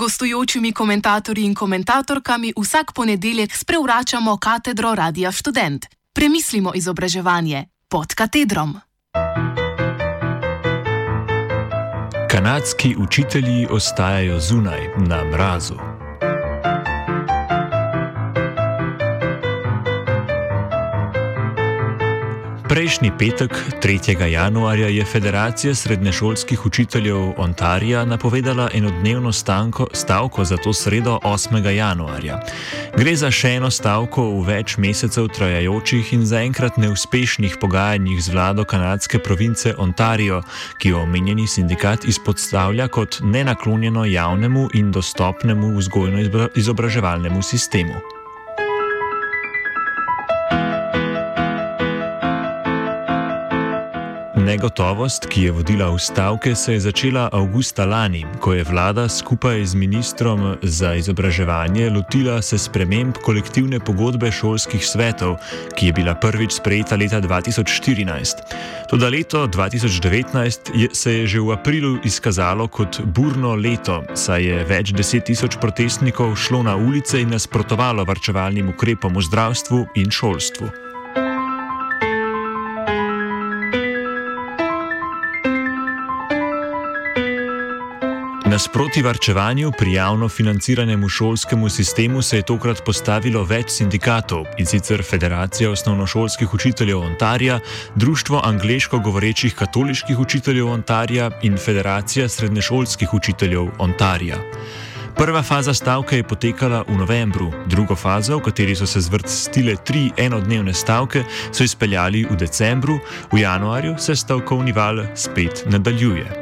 gostujočimi komentatorji in komentatorkami vsak ponedeljek sprevračamo katedro Radia Student. Premislimo izobraževanje pod katedrom. Kanadski učitelji ostajajo zunaj na mrazu. Prejšnji petek, 3. januarja, je Federacija srednješolskih učiteljev Ontarija napovedala enodnevno stanko, stavko za to sredo 8. januarja. Gre za še eno stavko v več mesecev trajajočih in zaenkrat neuspešnih pogajanjih z vlado kanadske province Ontarijo, ki jo omenjeni sindikat izpostavlja kot nenaklonjeno javnemu in dostopnemu vzgojno-izobraževalnemu sistemu. Negotovost, ki je vodila v stavke, se je začela avgusta lani, ko je vlada skupaj z ministrom za izobraževanje lotila se sprememb kolektivne pogodbe šolskih svetov, ki je bila prvič sprejeta leta 2014. Toda leto 2019 je, se je že v aprilu izkazalo kot burno leto, saj je več deset tisoč protestnikov šlo na ulice in nasprotovalo varčevalnim ukrepom v zdravstvu in šolstvu. Nasproti varčevanju pri javno financiranemu šolskemu sistemu se je tokrat postavilo več sindikatov in sicer Federacija osnovnošolskih učiteljev Ontarija, Društvo angliško govorečih katoliških učiteljev Ontarija in Federacija srednješolskih učiteljev Ontarija. Prva faza stavke je potekala v novembru, drugo fazo, v kateri so se zvrstile tri enodnevne stavke, so izpeljali v decembru, v januarju se stavkovni val spet nadaljuje.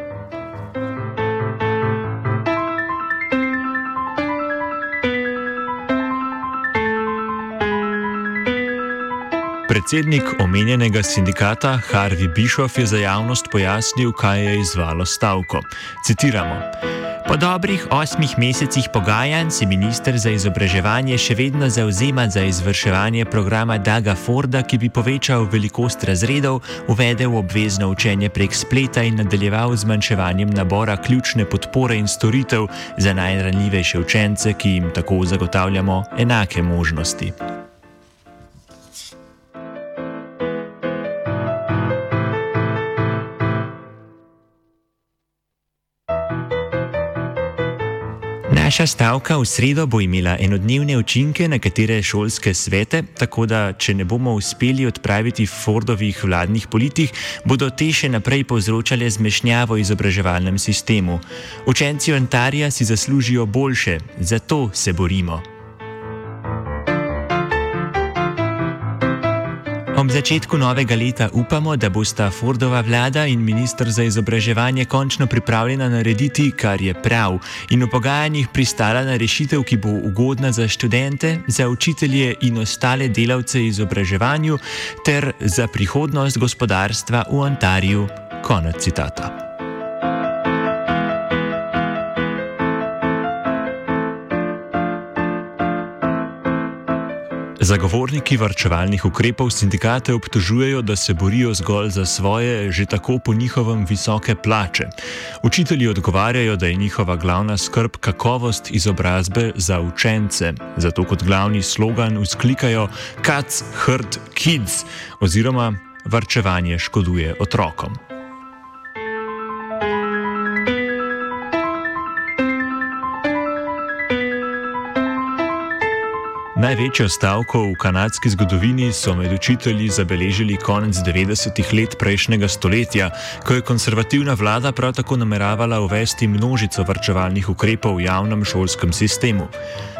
Predsednik omenjenega sindikata Harvey Bischoff je za javnost pojasnil, kaj je izvalo stavko. Citiramo: Po dobrih osmih mesecih pogajanj se minister za izobraževanje še vedno zauzema za izvrševanje programa Daga Forda, ki bi povečal velikost razredov, uvedel obvezno učenje prek spleta in nadaljeval z manjševanjem nabora ključne podpore in storitev za najranljivejše učence, ki jim tako zagotavljamo enake možnosti. Naša stavka v sredo bo imela enodnevne učinke na katere šolske svete, tako da, če ne bomo uspeli odpraviti Fordovih vladnih politik, bodo te še naprej povzročale zmešnjavo v izobraževalnem sistemu. Učenci Ontarija si zaslužijo boljše, zato se borimo. Ob začetku novega leta upamo, da bosta Fordova vlada in ministr za izobraževanje končno pripravljena narediti, kar je prav, in v pogajanjih pristala na rešitev, ki bo ugodna za študente, za učitelje in ostale delavce izobraževanju ter za prihodnost gospodarstva v Ontariju. Konec citata. Zagovorniki varčevalnih ukrepov sindikate obtožujejo, da se borijo zgolj za svoje, že tako po njihovem visoke plače. Učitelji odgovarjajo, da je njihova glavna skrb kakovost izobrazbe za učence. Zato kot glavni slogan vzklikajo Cuts hurt kids oziroma varčevanje škoduje otrokom. Največjo stavko v kanadski zgodovini so med učitelji zabeležili konec 90-ih let prejšnjega stoletja, ko je konservativna vlada prav tako nameravala uvesti množico vrčevalnih ukrepov v javnem šolskem sistemu.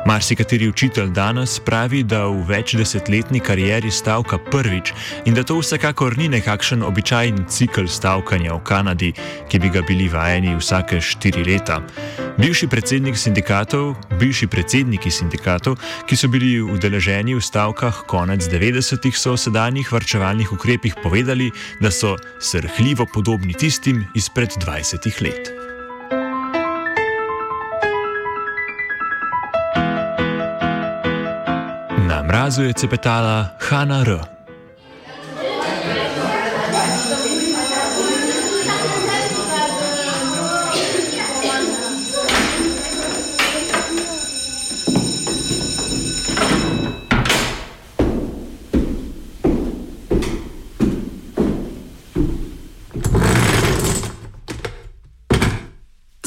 Marsikateri učitelj danes pravi, da v večdesetletni karieri stavka prvič in da to vsekakor ni nekakšen običajen cikl stavkanja v Kanadi, ki bi ga bili vajeni vsake štiri leta. Bivši predsednik sindikatov, bivši predsedniki sindikatov, ki so bili udeleženi v stavkah konec 90-ih, so o sedanjih varčevalnih ukrepih povedali, da so srhljivo podobni tistim izpred 20 let. Na mrazu je cepetala Hanna R.